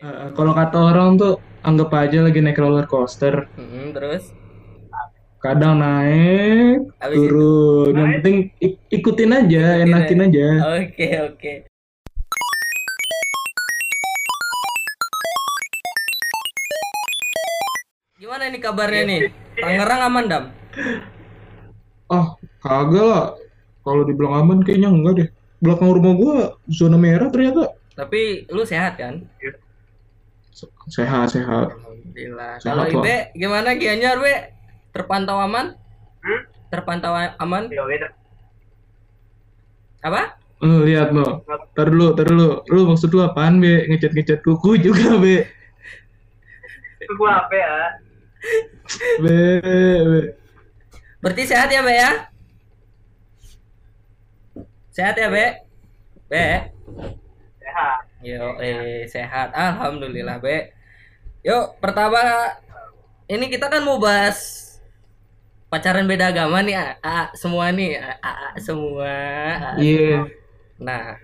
Eh, kalau kata orang tuh anggap aja lagi naik roller coaster. Mm-mm, terus Kadang naik, Habis itu? turun. Yang penting ik- ikutin aja, enakin aja. Oke oke. Gimana ini kabarnya nih? Tangerang aman dam? Ah, kagak lah. Kalau dibilang aman kayaknya enggak deh. Belakang rumah gua zona merah ternyata. Tapi lu sehat kan? Se- Sehat, sehat. Alhamdulillah. Sehat Kalau. Ibe gimana Gianyar Be? Terpantau aman? Hmm? Terpantau aman? Ya, wait. Apa? Eh, lihat no. Tar dulu, tar dulu. Lu maksud lu apaan, Be? Ngecat-ngecat kuku juga, Be. Gua apa ya? Be, Be. Berarti sehat ya Be ya? Sehat ya Be? Be? Sehat. Yo, eh sehat. Alhamdulillah, Be. Yuk, pertama ini kita kan mau bahas pacaran beda agama nih, A, A, semua nih, A, A, A, semua. Iya. Nah,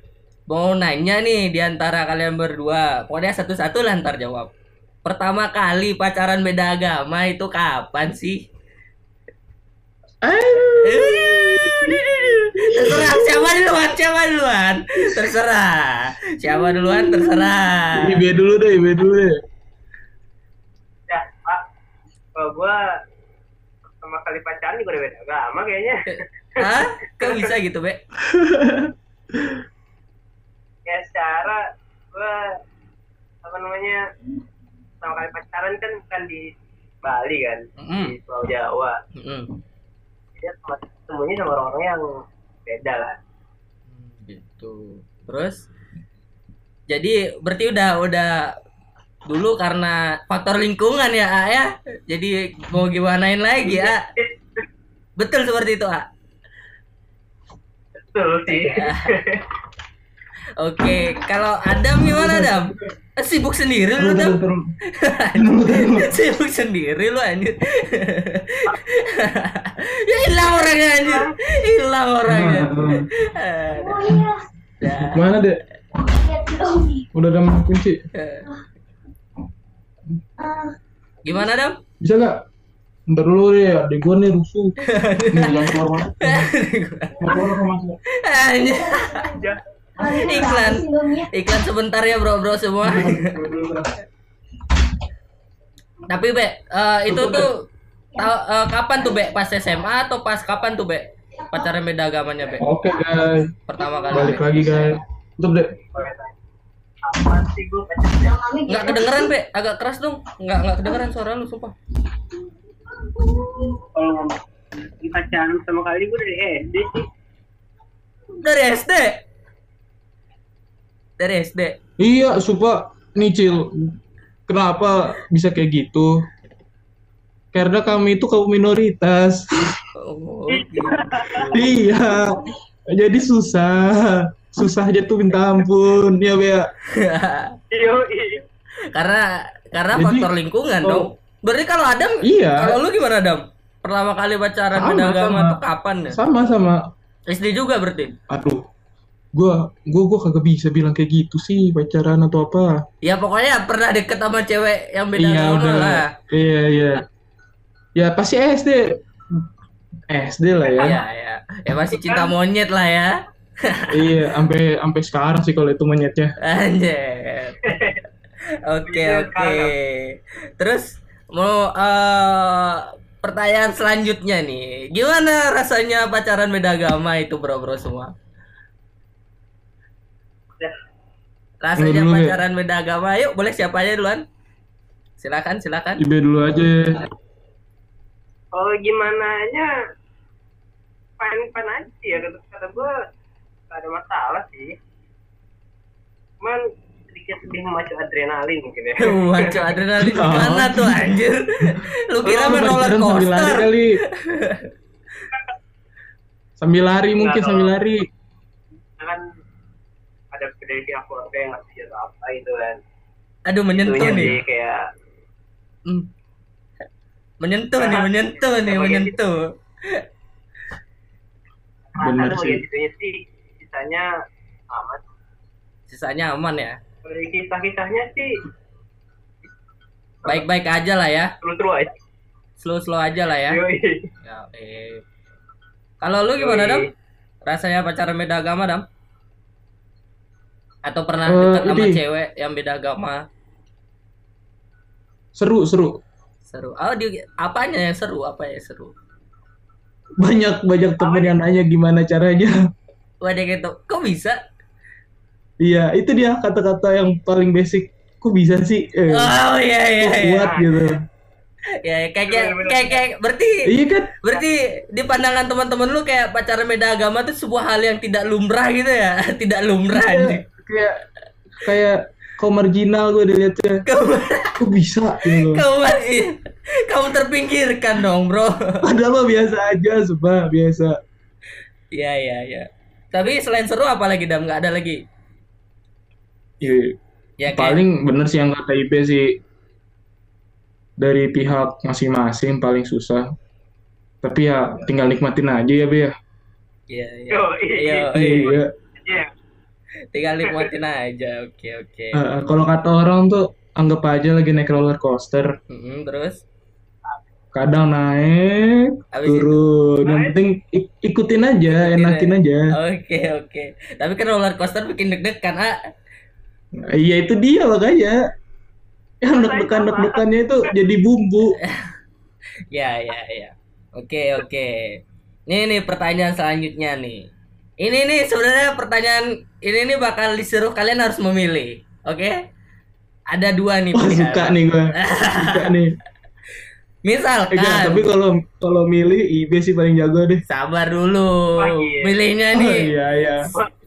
mau nanya nih di antara kalian berdua, pokoknya satu-satu lah ntar jawab. Pertama kali pacaran beda agama itu kapan sih? Terserah siapa duluan, siapa duluan. Terserah. Siapa duluan terserah. Ibe dulu deh, Ibe dulu deh. Ya, Pak. Kalau gua pertama kali pacaran juga udah beda agama kayaknya. Hah? Kok bisa gitu, Be? ya secara gua apa namanya pertama kali pacaran kan kan di Bali kan Mm. di Pulau Jawa Mm-mm. dia temunya sama orang-orang yang beda lah gitu. Terus jadi berarti udah udah dulu karena faktor lingkungan ya, A, ya. Jadi mau gimanain lagi, A? Betul seperti itu, A. betul sih Oke, kalau Adam gimana, Adam? Eh, Sibuk sendiri lu, Adam? Sibuk sendiri lu anjir. hilang orangnya anjir. Hilang orangnya. Ya. Mana, Dek? Udah ada kunci. Gimana, Dam? Bisa nggak? Ntar dulu deh, adik gua nih rusuh. Nih, jangan keluar. Mau keluar apa masuk? Iklan. Iklan sebentar ya, Bro-bro semua. Tapi, Be, eh, itu tuh tahu eh, kapan tuh, Be? Pas SMA atau pas kapan tuh, Be? Pacaran beda agamanya, Be? Oke, guys. Pertama kali. Balik Be. lagi, guys. Tutup, Dek. apa sih gua pacaran Nggak kedengeran, Be. Agak keras dong. Nggak nggak kedengeran suara lu, sumpah. kalau di pacaran pertama kali gua dari SD sih Dari SD. Dari SD. Iya, sumpah. Nih, Cil. Kenapa bisa kayak gitu? Karena kami itu kaum minoritas. Oh, gitu. iya. Jadi susah. Susah aja tuh minta ampun. Ya, Bea. iyo karena karena Jadi- faktor lingkungan Oh. dong. Berarti kalau Adam, Iya. kalau lu gimana Adam? Pertama kali pacaran Sama, beda agama sama. tuh kapan ya? Sama-sama. SD juga berarti. Aduh. Gua, gua, gua kagak bisa bilang kayak gitu sih pacaran atau apa. Ya pokoknya pernah deket sama cewek yang beda iya agama udah. lah. Iya iya. Ya pasti SD. SD lah ya. Iya ya. Ya masih cinta monyet lah ya. iya, sampai sampai sekarang sih kalau itu monyetnya. Anjir. Oke Bisa oke. Terus mau eh, pertanyaan selanjutnya nih. Gimana rasanya pacaran beda agama itu bro-bro semua? Ya. Rasanya Lu dulu, ya. pacaran beda agama. Yuk boleh siapa aja duluan? Silakan silakan. Ibe dulu aja. Kalau gimana nya fine fine aja sih ya kata, kata gue gak ada masalah sih cuman sedikit lebih memacu adrenalin mungkin ya Waduh adrenalin Oh. mana tuh anjir? Lu kira pacaran sambil lari coaster? kali. sambil lari mungkin sambil lari. kan ada dari pihak keluarga yang ngasih atau apa itu kan Aduh menyentuh Itunya nih. kayak Hmm. Menyentuh nih, menyentuh nih, menyentuh. Bener ada sih. bagian situnya sih sisanya aman Sisanya aman ya. dari kisah-kisahnya sih baik-baik aja lah ya. Seru-seru aja. Slow-slow aja lah ya. Ya, eh. Kalau lu gimana. Dam? Rasanya pacaran beda agama, Dam? Atau pernah dekat sama cewek yang beda agama? Seru, seru. Seru. Oh, di apanya yang seru? Apa yang seru? Banyak banyak temen yang nanya gimana caranya. Wadah gitu. Kok bisa? Iya, itu dia kata-kata yang paling basic. Kok bisa sih? Eh, Oh, iya iya kok iya. kuat gitu. Ya, kayak kayak kayak, kayak berarti Iya kan? berarti di pandangan teman-teman lu kayak pacaran beda agama itu sebuah hal yang tidak lumrah gitu ya? Tidak lumrah Kayak anjing. kayak, kayak kau marginal gue dilihatnya. Kamu Kok bisa gitu. kamu masih kamu terpinggirkan dong, Bro. Padahal mah biasa aja, sumpah biasa. Iya iya iya. Tapi selain seru apa lagi Dam? Nggak ada lagi. Iya. Ya kayak Paling bener sih yang kata IP sih dari pihak masing-masing paling susah. Tapi ya tinggal nikmatin aja ya, Be ya. Iya iya. Yoi. Iya, Iya. Iya. Tinggal nikmatin aja. Oke oke. Eh, kalau kata orang tuh anggap aja lagi naik roller coaster. Mm-mm, terus Kadang naik, Habis itu? turun. Yang Naik. penting ik- ikutin aja, Ikutin enakin aja. Oke oke. Tapi kan roller coaster bikin deg-degan, ah. Iya itu dia makanya. Yang deg-degan deg-degannya itu jadi bumbu. Ya ya ya. Oke oke. Nih nih pertanyaan selanjutnya nih. Ini nih sebenarnya pertanyaan ini nih bakal disuruh kalian harus memilih. Oke? Ada dua nih pilihan. suka nih gue. Suka nih. Eh, Misalkan jangan, tapi kalau kalau milih IB sih paling jago deh. sabar dulu. Wah, iya. Milihnya Oh, nih iya iya.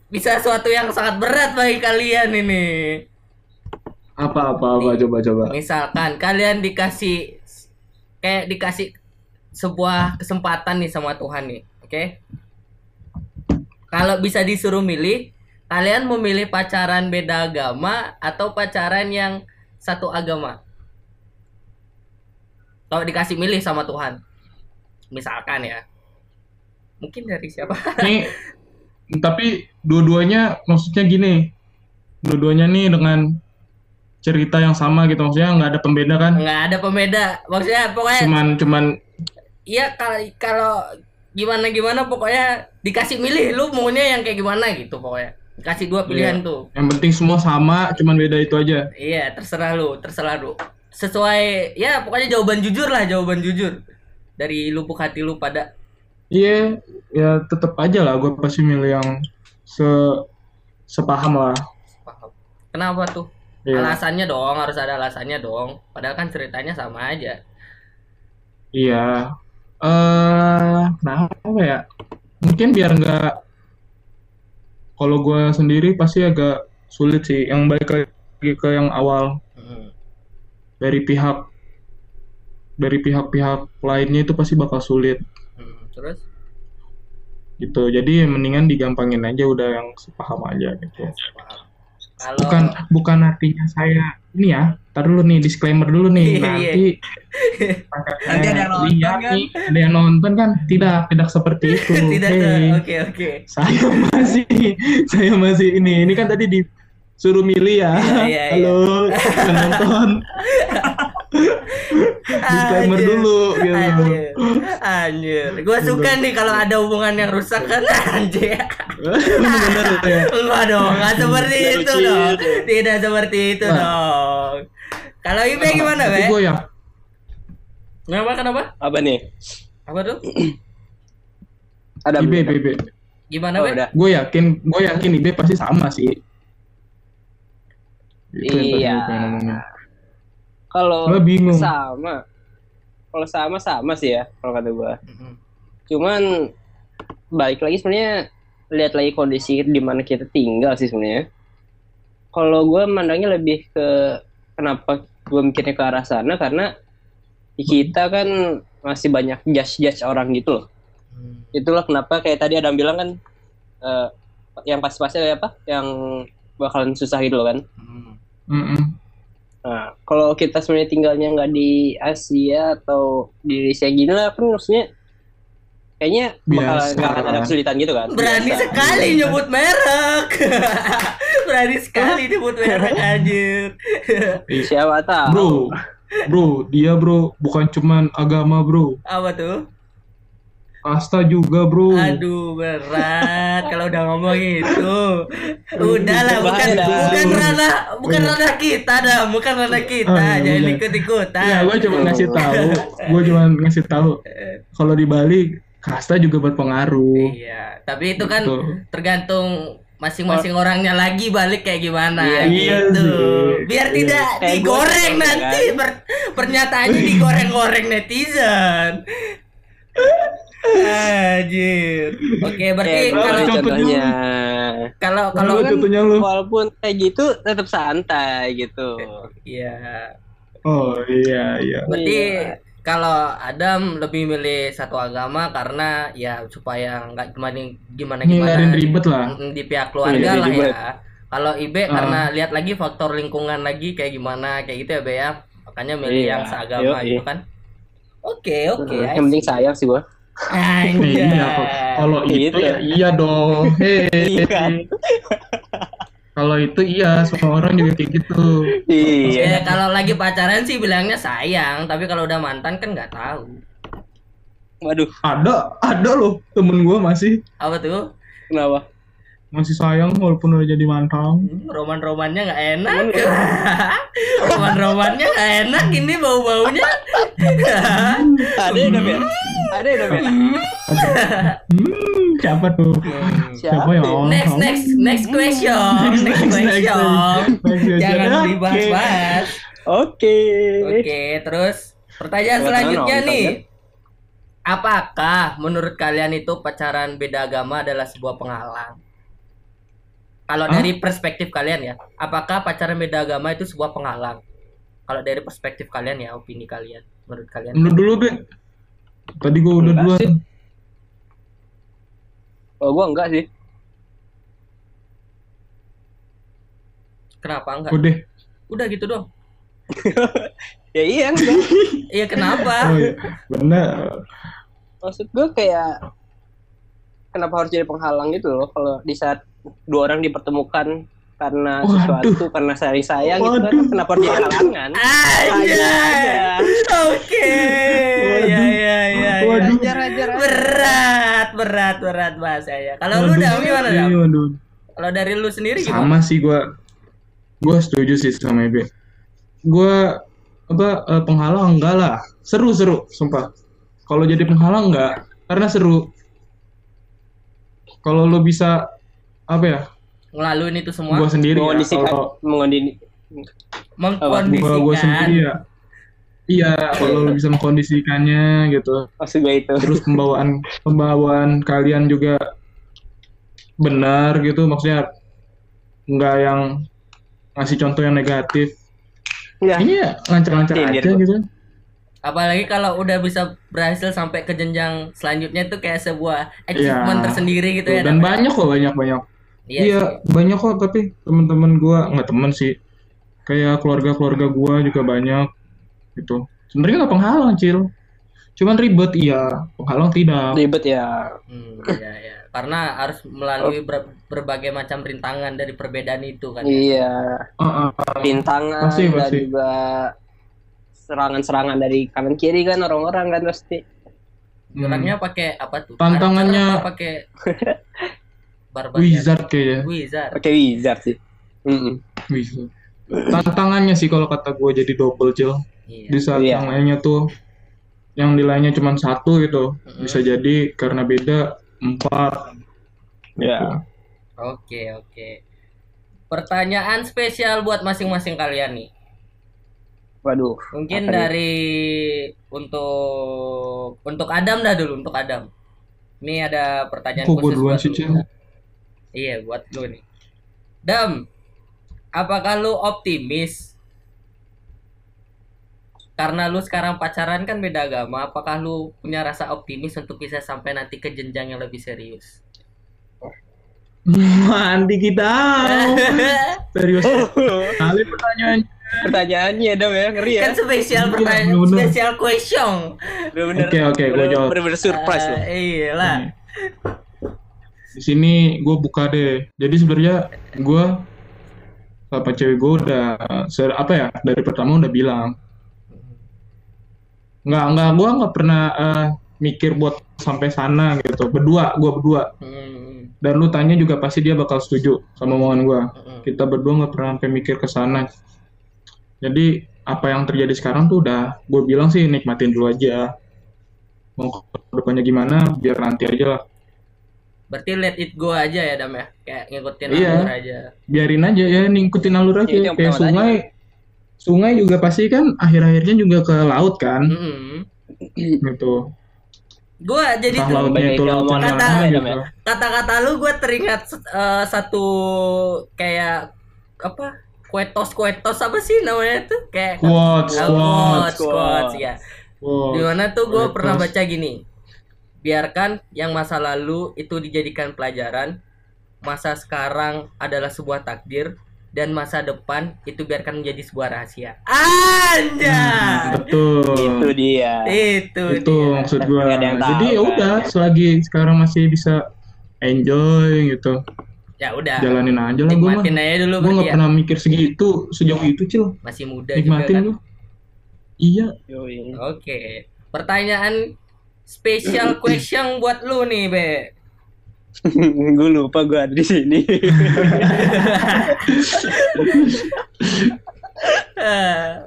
bisa suatu yang sangat berat bagi kalian ini. Apa apa apa coba coba. Misalkan kalian dikasih kayak dikasih sebuah kesempatan nih sama Tuhan nih, oke? Kalau bisa disuruh milih, kalian memilih pacaran beda agama atau pacaran yang satu agama? Kalau dikasih milih sama Tuhan, misalkan ya, mungkin dari siapa? Nih tapi dua-duanya maksudnya gini. Dua-duanya nih dengan cerita yang sama gitu maksudnya nggak ada pembeda kan? Nggak ada pembeda, maksudnya pokoknya Cuman cuman Iya kalau kalau gimana gimana pokoknya dikasih milih lu maunya yang kayak gimana gitu pokoknya. Dikasih dua pilihan Iya. tuh. yang penting semua sama, cuman beda itu aja. Iya, terserah lu, terserah lu. Sesuai ya pokoknya jawaban jujur lah, jawaban jujur. Dari lubuk hati lu pada Iya, ya tetap aja lah gue pasti milih yang se sepaham lah. paham. Kenapa tuh? Iya. Alasannya dong, harus ada alasannya dong. Padahal kan ceritanya sama aja. Iya. Eh, kenapa ya? Mungkin biar nggak. Kalau gue sendiri pasti agak sulit sih. Yang balik lagi ke yang awal Hmm. dari pihak dari pihak-pihak lainnya itu pasti bakal sulit Hmm, Terus? gitu. Jadi mendingan digampangin aja udah yang sepaham aja gitu. Paham. Kalau Bukan bukan artinya saya ini ya. Tar dulu nih disclaimer dulu nih. Iya, Nanti Nanti ada yang nonton lihat kan? nih, ada yang nonton kan? Tidak, tidak seperti itu. tidak Hey. Oke, oke. saya masih saya masih ini ini kan tadi disuruh milih ya Iya, iya, halo yang nonton disclaimer Anjir. dulu gitu Anjir. Anjir. Gua suka nih kalau ada hubungan yang rusak kan anjir. bener ya Enggak dong, enggak seperti itu dong. Tidak seperti itu Wah. dong. Kalau Ibe gimana, Tapi Be? gue ya Kenapa kenapa? Apa nih? Apa tuh? Ada Ibe belum? Ibe Gimana, Oh, Be? gue yakin gue yakin Ibe pasti sama sih Itu yang Iya. ngomongin. Kalau Gue sama, kalau sama sama sih ya kalau kata gua. Mhm. Cuman balik lagi sebenarnya lihat lagi kondisi di mana kita tinggal sih sebenarnya. Kalau gua mandangnya lebih ke kenapa gua mikirnya ke arah sana karena di kita kan masih banyak judge-judge orang gitu loh. Hmm. Itulah kenapa kayak tadi Adam bilang kan eh, yang pas-pasnya apa? Yang bakalan susah gitu loh kan. Hmm. Mm-mm. Nah, kalau kita sebenarnya tinggalnya nggak di Asia atau di Indonesia gini lah kan maksudnya kayaknya bakal nggak akan ada kesulitan gitu kan. Berani Biasa. sekali nyebut merek. Berani sekali nyebut merek anjir. Siapa tahu. bro Bro, dia bro bukan cuman agama bro, Apa tuh? Kasta juga bro. Aduh berat kalau udah ngomong itu. Udahlah bukan dah. bukan ranah bukan ranah kita dah, bukan ranah kita. Oh, iya, Jangan iya. ikut ikutan. Ya, gue cuma ngasih tahu, gue cuma ngasih tahu kalau di Bali kasta juga berpengaruh. Iya, tapi itu kan Gitu. tergantung masing-masing orangnya lagi balik kayak gimana Iya, iya gitu. sih. Biar Iya. tidak Kayak digoreng nanti kan. per- pernyataannya digoreng-goreng netizen. Anjir. Oke, berarti berapa kalau contohnya? kalau Kalau kan contohnya lu. walaupun kayak gitu tetap santai gitu. iya. Oh iya iya. Berarti Iya. kalau Adam lebih milih satu agama karena ya supaya nggak gimana gimana gimana Ngindarin ribet lah. di pihak keluarga Iya, lah ribet. ya. Kalau Ibe Ah. karena lihat lagi faktor lingkungan lagi kayak gimana kayak gitu ya Be ya. Makanya milih Iya, yang seagama yoi. gitu kan. Oke, oke. I yang penting sayang sih gua. Anjay. Iya, kalau itu Gitu. ya iya dong. Hei. Iya? Kalau itu iya, semua orang juga kayak gitu. Ya, Iya. kalau lagi pacaran sih bilangnya sayang, tapi kalau udah mantan kan nggak tahu. Waduh, Ada, ada loh temen gue masih Apa tuh? kenapa? masih sayang walaupun udah jadi mantan. Hmm, roman-romannya nggak enak. Roman-romannya nggak enak ini bau-baunya. Ada ya, Dam, ya? Ada ya, ya? Hmm, siapa tuh? Siapa? ya? next, next, next question. Next, next, next, question. next, question. Jangan Oke. dibahas-bahas. Oke. Oke, terus pertanyaan Buat selanjutnya nih. Apakah menurut kalian itu pacaran beda agama adalah sebuah penghalang? Kalau Hah? dari perspektif kalian ya, apakah pacaran beda agama itu sebuah penghalang? Kalau dari perspektif kalian ya, opini kalian, menurut kalian? Lu dulu, Ben. Tadi gue udah sih. Oh, gua enggak sih. Kenapa enggak? Udah. Udah gitu dong. Ya iya enggak. Iya kenapa? Oh iya, benar. Maksud gua kayak kenapa harus jadi penghalang gitu loh kalau di saat dua orang dipertemukan karena Waduh. sesuatu karena saling sayang gitu kan kenapa harus jadi halangan? Aja. Oke. Ya Waduh. ya ya. Ya. Waduh. Ajar ajar. Berat, berat, berat bahasanya. Kalau lu Dam gimana iya, Dam? waduh. Kalau dari lu sendiri gimana? Sama sih gue. Gue setuju sih sama Ebe. Gue apa eh, penghalang enggak lah. Seru seru, sumpah. Kalau jadi penghalang enggak, karena seru. Kalau lo bisa apa ya? Ngelaluin itu semua, Gue sendiri ya. Mengondisikan, Kalau mengondisi. mengkondisikan. gue sendiri ya. Iya, kalau lo bisa mengkondisikannya gitu. Maksud gue itu. terus pembawaan pembawaan kalian juga benar gitu maksudnya nggak yang ngasih contoh yang negatif Ya. ini ya lancar-lancar Sindir aja gitu Apalagi kalau udah bisa berhasil sampai ke jenjang selanjutnya itu kayak sebuah achievement Iya. tersendiri gitu ya. dan Dam, ya? banyak kok banyak banyak Iya. iya banyak kok tapi teman-teman gua nggak teman sih kayak keluarga-keluarga gua juga banyak gitu sebenarnya nggak penghalang cil cuman ribet iya penghalang tidak Ribet ya. Hmm, iya, iya. Karena harus melalui ber- berbagai macam rintangan dari perbedaan itu kan. Iya. Ah, ah, Rintangan Pasti, dan juga serangan-serangan dari kanan kiri kan orang-orang kan pasti. hmm. Geraknya pakai apa tuh? Tantangannya- pakai barbarian? wizard kayaknya Wizard. Pakai wizard sih. Mm-mm. Bisa. Tantangannya sih kalau kata gue jadi double cil. Iya. Di saat Iya. yang lainnya tuh yang nilainya cuma satu gitu. Bisa jadi karena beda empat. Ya. Oke, oke. Pertanyaan spesial buat masing-masing kalian nih. Waduh. Mungkin dari untuk untuk Adam dah dulu, untuk Adam. Ini ada pertanyaan Kok khusus duluan buat sih lu. Iya, buat lu nih. Dam, apakah lu optimis? Karena lu sekarang pacaran kan beda agama, apakah lu punya rasa optimis untuk bisa sampai nanti ke jenjang yang lebih serius? Mandi kita. Serius kali pertanyaan. Pertanyaannya dong ya, ngeri ya. kan spesial Iya, pertanyaan, bener. spesial question. Bener-bener. Oke, oke, gua jawab. Bener-bener surprise loh. Eh, iyalah. Di sini gue buka deh. Jadi sebenarnya gue apa cewek gue udah apa ya dari pertama udah bilang. Nggak nggak gue nggak pernah eh, mikir buat sampai sana gitu. Berdua gue berdua. Hmm. dan lu tanya juga pasti dia bakal setuju sama omongan gue Hmm. kita berdua nggak pernah sampai mikir ke sana. Jadi apa yang terjadi sekarang tuh udah gue bilang sih nikmatin dulu aja. Mau ke depannya gimana biar nanti aja lah Berarti let it go aja ya Dam ya. Kayak ngikutin Iya. alur aja. biarin aja ya ngikutin alur aja Ya, itu yang kayak sungai sungai juga pasti kan akhir-akhirnya juga ke laut kan Hmm. gitu Gua jadi tuh itu kata- mana Adam gitu ya. kata-kata lu gue teringat eh, satu kayak apa kuetos kuetos apa sih namanya tuh kayak quotes quotes quotes, quotes, ya. quotes. Di mana tuh gue Quotes. pernah baca gini. Biarkan yang masa lalu itu dijadikan pelajaran, masa sekarang adalah sebuah takdir, dan masa depan itu biarkan menjadi sebuah rahasia. Anjay. betul Itu dia. Itu, itu dia. maksud gua jadi ya kan. udah selagi sekarang masih bisa enjoy gitu Ya udah. jalanin aja lah gua Nikmatin aja dulu gua nggak ya. pernah mikir segitu sejauh itu cil Masih muda nikmatin juga lu iya kan. Oke. Pertanyaan special question buat lu nih, Be. gue lupa gue ada di sini.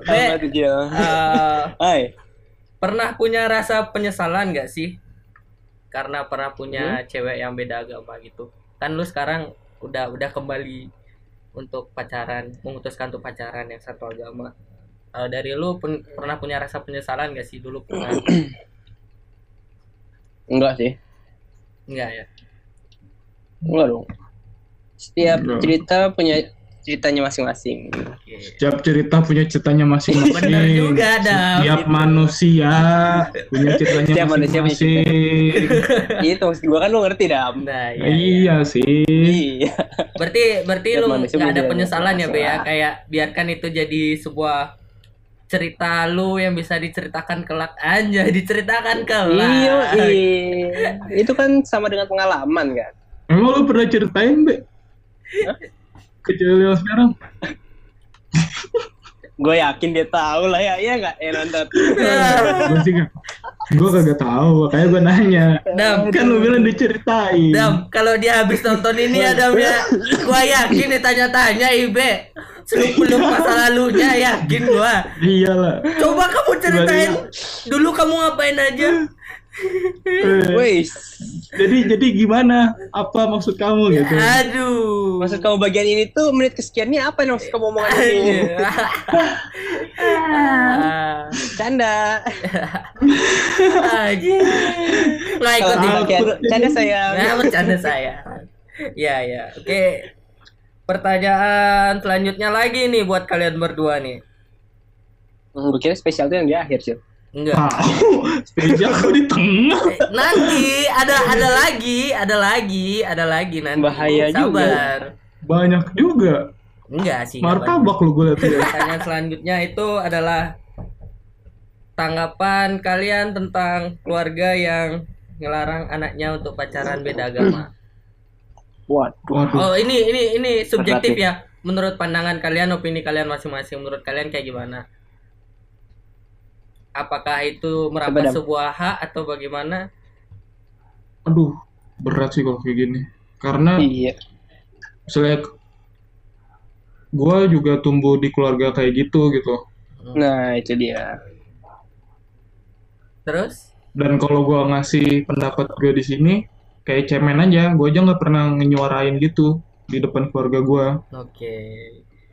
Be, eh, Hai. pernah punya rasa penyesalan gak sih karena pernah punya cewek yang beda agama gitu kan lu sekarang udah udah kembali untuk pacaran memutuskan untuk pacaran yang satu agama Eh, dari lu pun pernah punya rasa penyesalan gak sih dulu pernah Enggak sih. enggak ya Enggak dong. Setiap Enggak. cerita punya ceritanya masing-masing. Oke. setiap cerita punya ceritanya masing-masing Bener juga, setiap Gitu. manusia punya ceritanya Setiap manusia punya masing-masing Itu maksud gue kan lu ngerti dam. nah iya, iya. iya sih Iya. berarti berarti Setiap lu nggak ada penyesalan ya be ya kayak biarkan itu jadi sebuah cerita lu yang bisa diceritakan kelak. Aja diceritakan kelak. Iya, iya. Itu kan sama dengan pengalaman kan. emang lu pernah ceritain be ke cewek lu sekarang Gue yakin dia tahu lah ya, iya nggak? Ya nonton. gue sih gak gue kagak tahu makanya gue nanya Dam, kan lu bilang diceritain Dam, kalau dia habis nonton ini ya Dam ya, gua yakin ditanya-tanya Ibe. Seluk-beluk masa lalunya yakin gua. iyalah Coba kamu ceritain dulu kamu ngapain aja. Eh, Wih, jadi jadi gimana apa maksud kamu gitu Aduh. maksud kamu bagian ini tuh menit kesekiannya apa nih maksud kamu omongan ini? Ah, Canda. aja. Nggak ikut bagian canda saya. Nah, bercanda saya. Ya ya, oke. Pertanyaan selanjutnya lagi nih buat kalian berdua nih. Hmm, gue kira spesial tuh yang di akhir sih. Enggak. tahu spesial kok di tengah Eh, nanti ada ada lagi, ada lagi, ada lagi nanti. Bahaya juga. Sabar. banyak juga Enggak sih. martabak lu gue dia. Pertanyaan selanjutnya itu adalah tanggapan kalian tentang keluarga yang ngelarang anaknya untuk pacaran beda agama. Waduh. Oh, ini ini ini subjektif ya. Menurut pandangan kalian, opini kalian masing-masing, menurut kalian kayak gimana? Apakah itu merampas Dam. sebuah hak atau bagaimana? aduh berat sih kalau kayak gini karena Iya. misalnya gue juga tumbuh di keluarga kayak gitu gitu Nah, itu dia. Terus? dan kalau gue ngasih pendapat gue di sini kayak cemen aja gue aja nggak pernah nyuarain gitu di depan keluarga gue Oke.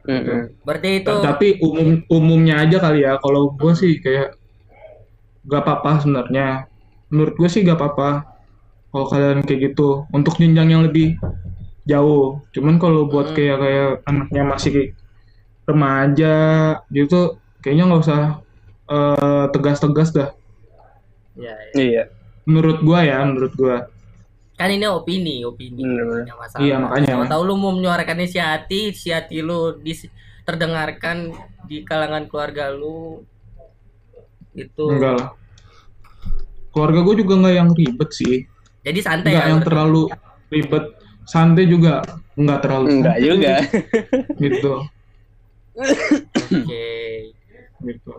Mm-mm. Berarti itu tapi umum umumnya aja kali ya kalau gue sih kayak gak apa-apa sebenarnya menurut gue sih gak apa-apa kalau kalian kayak gitu untuk jenjang yang lebih jauh cuman kalau buat Hmm. kayak kayak anaknya masih remaja gitu kayaknya nggak usah eh, tegas-tegas dah ya, ya. Iya. menurut gua ya menurut gua kan ini opini, opini. Yang masalah. Iya, makanya. Siapa tahu lu mau menyuarakannya si hati, si hati lu dis- terdengarkan di kalangan keluarga lu itu. enggak lah keluarga gue juga nggak yang ribet sih Jadi santai nggak ya. yang terlalu ribet santai juga nggak terlalu Enggak santai juga. gitu Oke. gitu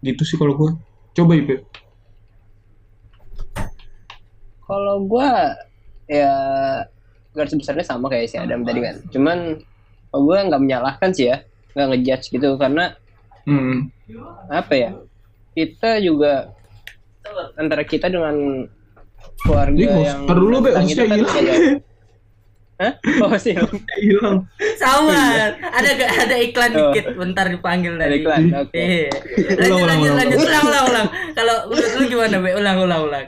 gitu sih kalau gua Coba Ibe. Kalau gua ya garis besarnya sama kayak si Adam tadi kan. Cuman kalau gua nggak menyalahkan sih ya, nggak ngejudge gitu karena Hmm. apa ya? Kita juga antara kita dengan keluarga host- yang dulu, Be, hostnya itu kan hilang. beda. Hah? Oh sih. Hilang. Sama. ada gak ada iklan Oh. dikit bentar dipanggil Ada tadi. iklan. Oke. Iya. Ulang, Lanjut ulang, lanjut ulang. lanjut ulang ulang ulang. Kalau menurut lu gimana, Be? Ulang ulang ulang.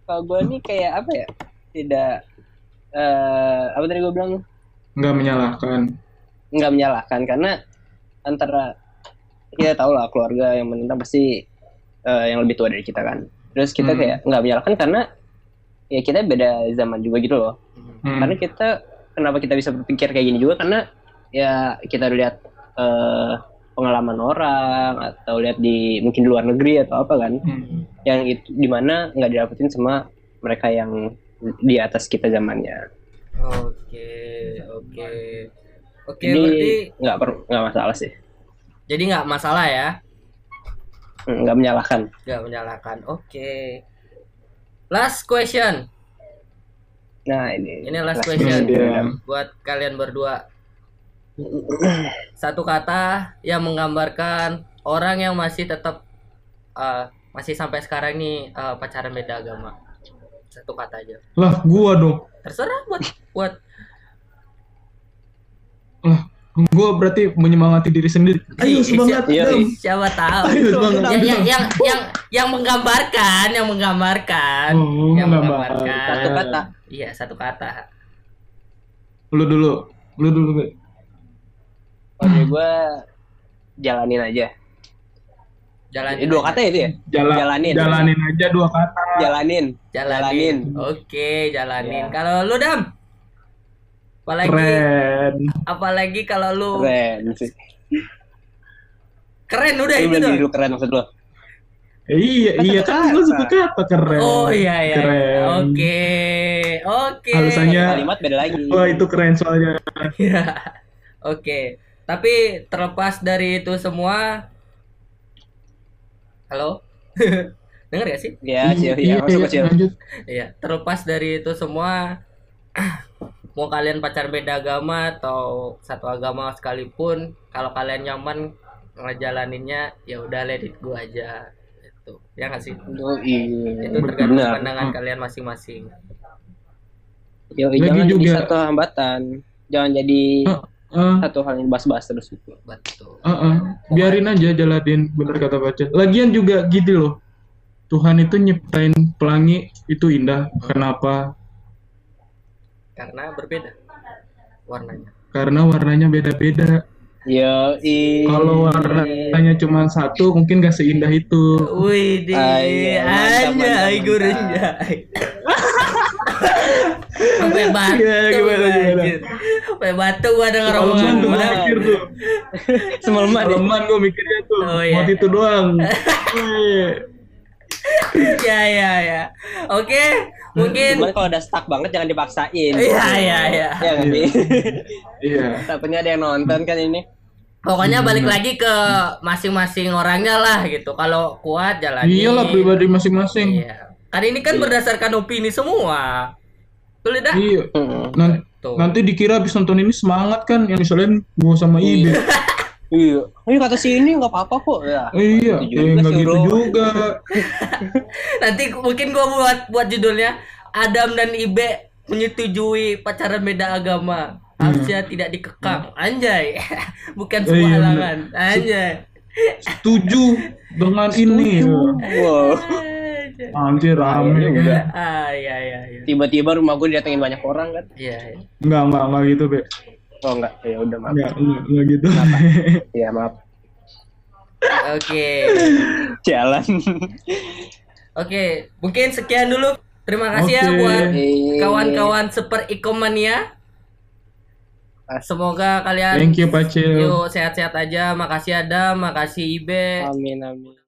Kalau gua nih kayak apa ya? Tidak eh apa tadi gua bilang Nggak menyalahkan. nggak menyalahkan karena antara kita tahu lah keluarga yang menentang pasti eh, yang lebih tua dari kita kan terus kita Hmm. kayak nggak menyalahkan karena ya kita beda zaman juga gitu loh Hmm. karena kita kenapa kita bisa berpikir kayak gini juga karena ya kita lihat eh, pengalaman orang atau lihat di mungkin di luar negeri atau apa kan Hmm. yang itu di mana nggak didapetin sama mereka yang di atas kita zamannya Oke, oke. Oke, jadi berarti nggak perlu nggak masalah sih jadi nggak masalah ya? Nggak menyalahkan Nggak menyalahkan. Oke. Last question. nah ini Ini last Last question question. buat kalian berdua. Satu kata yang menggambarkan orang yang masih tetap eh, masih sampai sekarang nih eh, pacaran beda agama. Satu kata aja. Lah, gua dong. Terserah buat buat Lah, gua berarti menyemangati diri sendiri. Ayo Ih, semangat. iya, Dam. siapa tahu. Ayo semangat. yang, yang yang yang yang menggambarkan, yang menggambarkan, Oh, yang menggambarkan. menggambarkan. satu kata Iya, satu kata. Lu dulu. Lu dulu. Oke, gue jalanin aja. Jalan Eh, dua kata ya itu ya? Jalan, Jalanin. Jalanin aja dua kata. Jalanin. jalanin. Jalanin. Oke, jalanin. Ya. Kalau lu Dam? Apalagi Keren. apalagi kalau lu Keren sih. keren udah Lu itu diri lu keren maksud lu. Iya, Kan iya kan lu kata. satu kata keren. Oh iya iya. Keren. Oke. Oke. Alasannya- Ya. Kalimat beda lagi. Wah, itu keren soalnya. Iya. Oke. Tapi terlepas dari itu semua Halo? Dengar gak sih? Ya, sih, ya, masuk masuk. lanjut. Iya, terlepas dari itu semua mau kalian pacar beda agama atau satu agama sekalipun, kalau kalian nyaman ngejalaninnya ya udah let it go aja. Itu. Ya nggak sih? Oh, iya. Itu tergantung Benar. pandangan Hmm. kalian masing-masing. Yo, jangan jadi juga- satu hambatan. Jangan jadi Eh, satu hal yang bahas-bahas terus gitu. Betul. eh, eh. biarin aja jalanin bener kata baca. Lagian juga gitu loh. Tuhan itu nyiptain pelangi itu indah. Kenapa? Karena berbeda warnanya. Karena warnanya beda-beda. Yo, i. Kalau warnanya cuma satu, mungkin gak seindah itu. Wih, di mantap, gurunya. Sampai batu, Iya, gimana, gimana? Sampai batu gua denger omongan lu. gue mikir tuh. Semalaman ya? Kaleman gue mikirnya tuh. Oh, iya. Mau itu doang. Ya ya ya. Oke, mungkin Cuman kalau udah stuck banget jangan dipaksain. Iya iya iya. Ya sih? Iya. Takutnya ada yang nonton kan ini. Pokoknya Hmm. balik lagi ke masing-masing orangnya lah gitu. Kalau kuat jalani. Iyalah pribadi masing-masing. Iya. Kan ini kan berdasarkan opini semua. Betul dah. Iya. Nan- Tuh. nanti dikira habis nonton ini semangat kan yang misalnya gua sama Ibe. Iya. Ini kata si ini nggak apa-apa kok. Ya. iya, Gitu ya enggak sih, gitu juga. Nanti mungkin gua buat buat judulnya Adam dan Ibe menyetujui pacaran beda agama. Harusnya tidak dikekang. Anjay. Bukan sebuah Iya, halangan. Anjay. Setuju dengan ini. Wow. Anjir rame. Udah. Ah iya iya iya. Tiba-tiba rumah gue didatengin banyak orang kan. Iya. iya. Enggak, enggak, enggak gitu, Be. Oh enggak, ya udah maaf. Enggak, enggak, enggak gitu. Ya maaf. Oke. Jalan. Oke, mungkin sekian dulu. Terima kasih ya Oke. buat Eh, kawan-kawan Super Ikomania. Semoga kalian Thank you, Pacil. yuk sehat-sehat aja. Makasih Adam, makasih Ibe. Amin amin.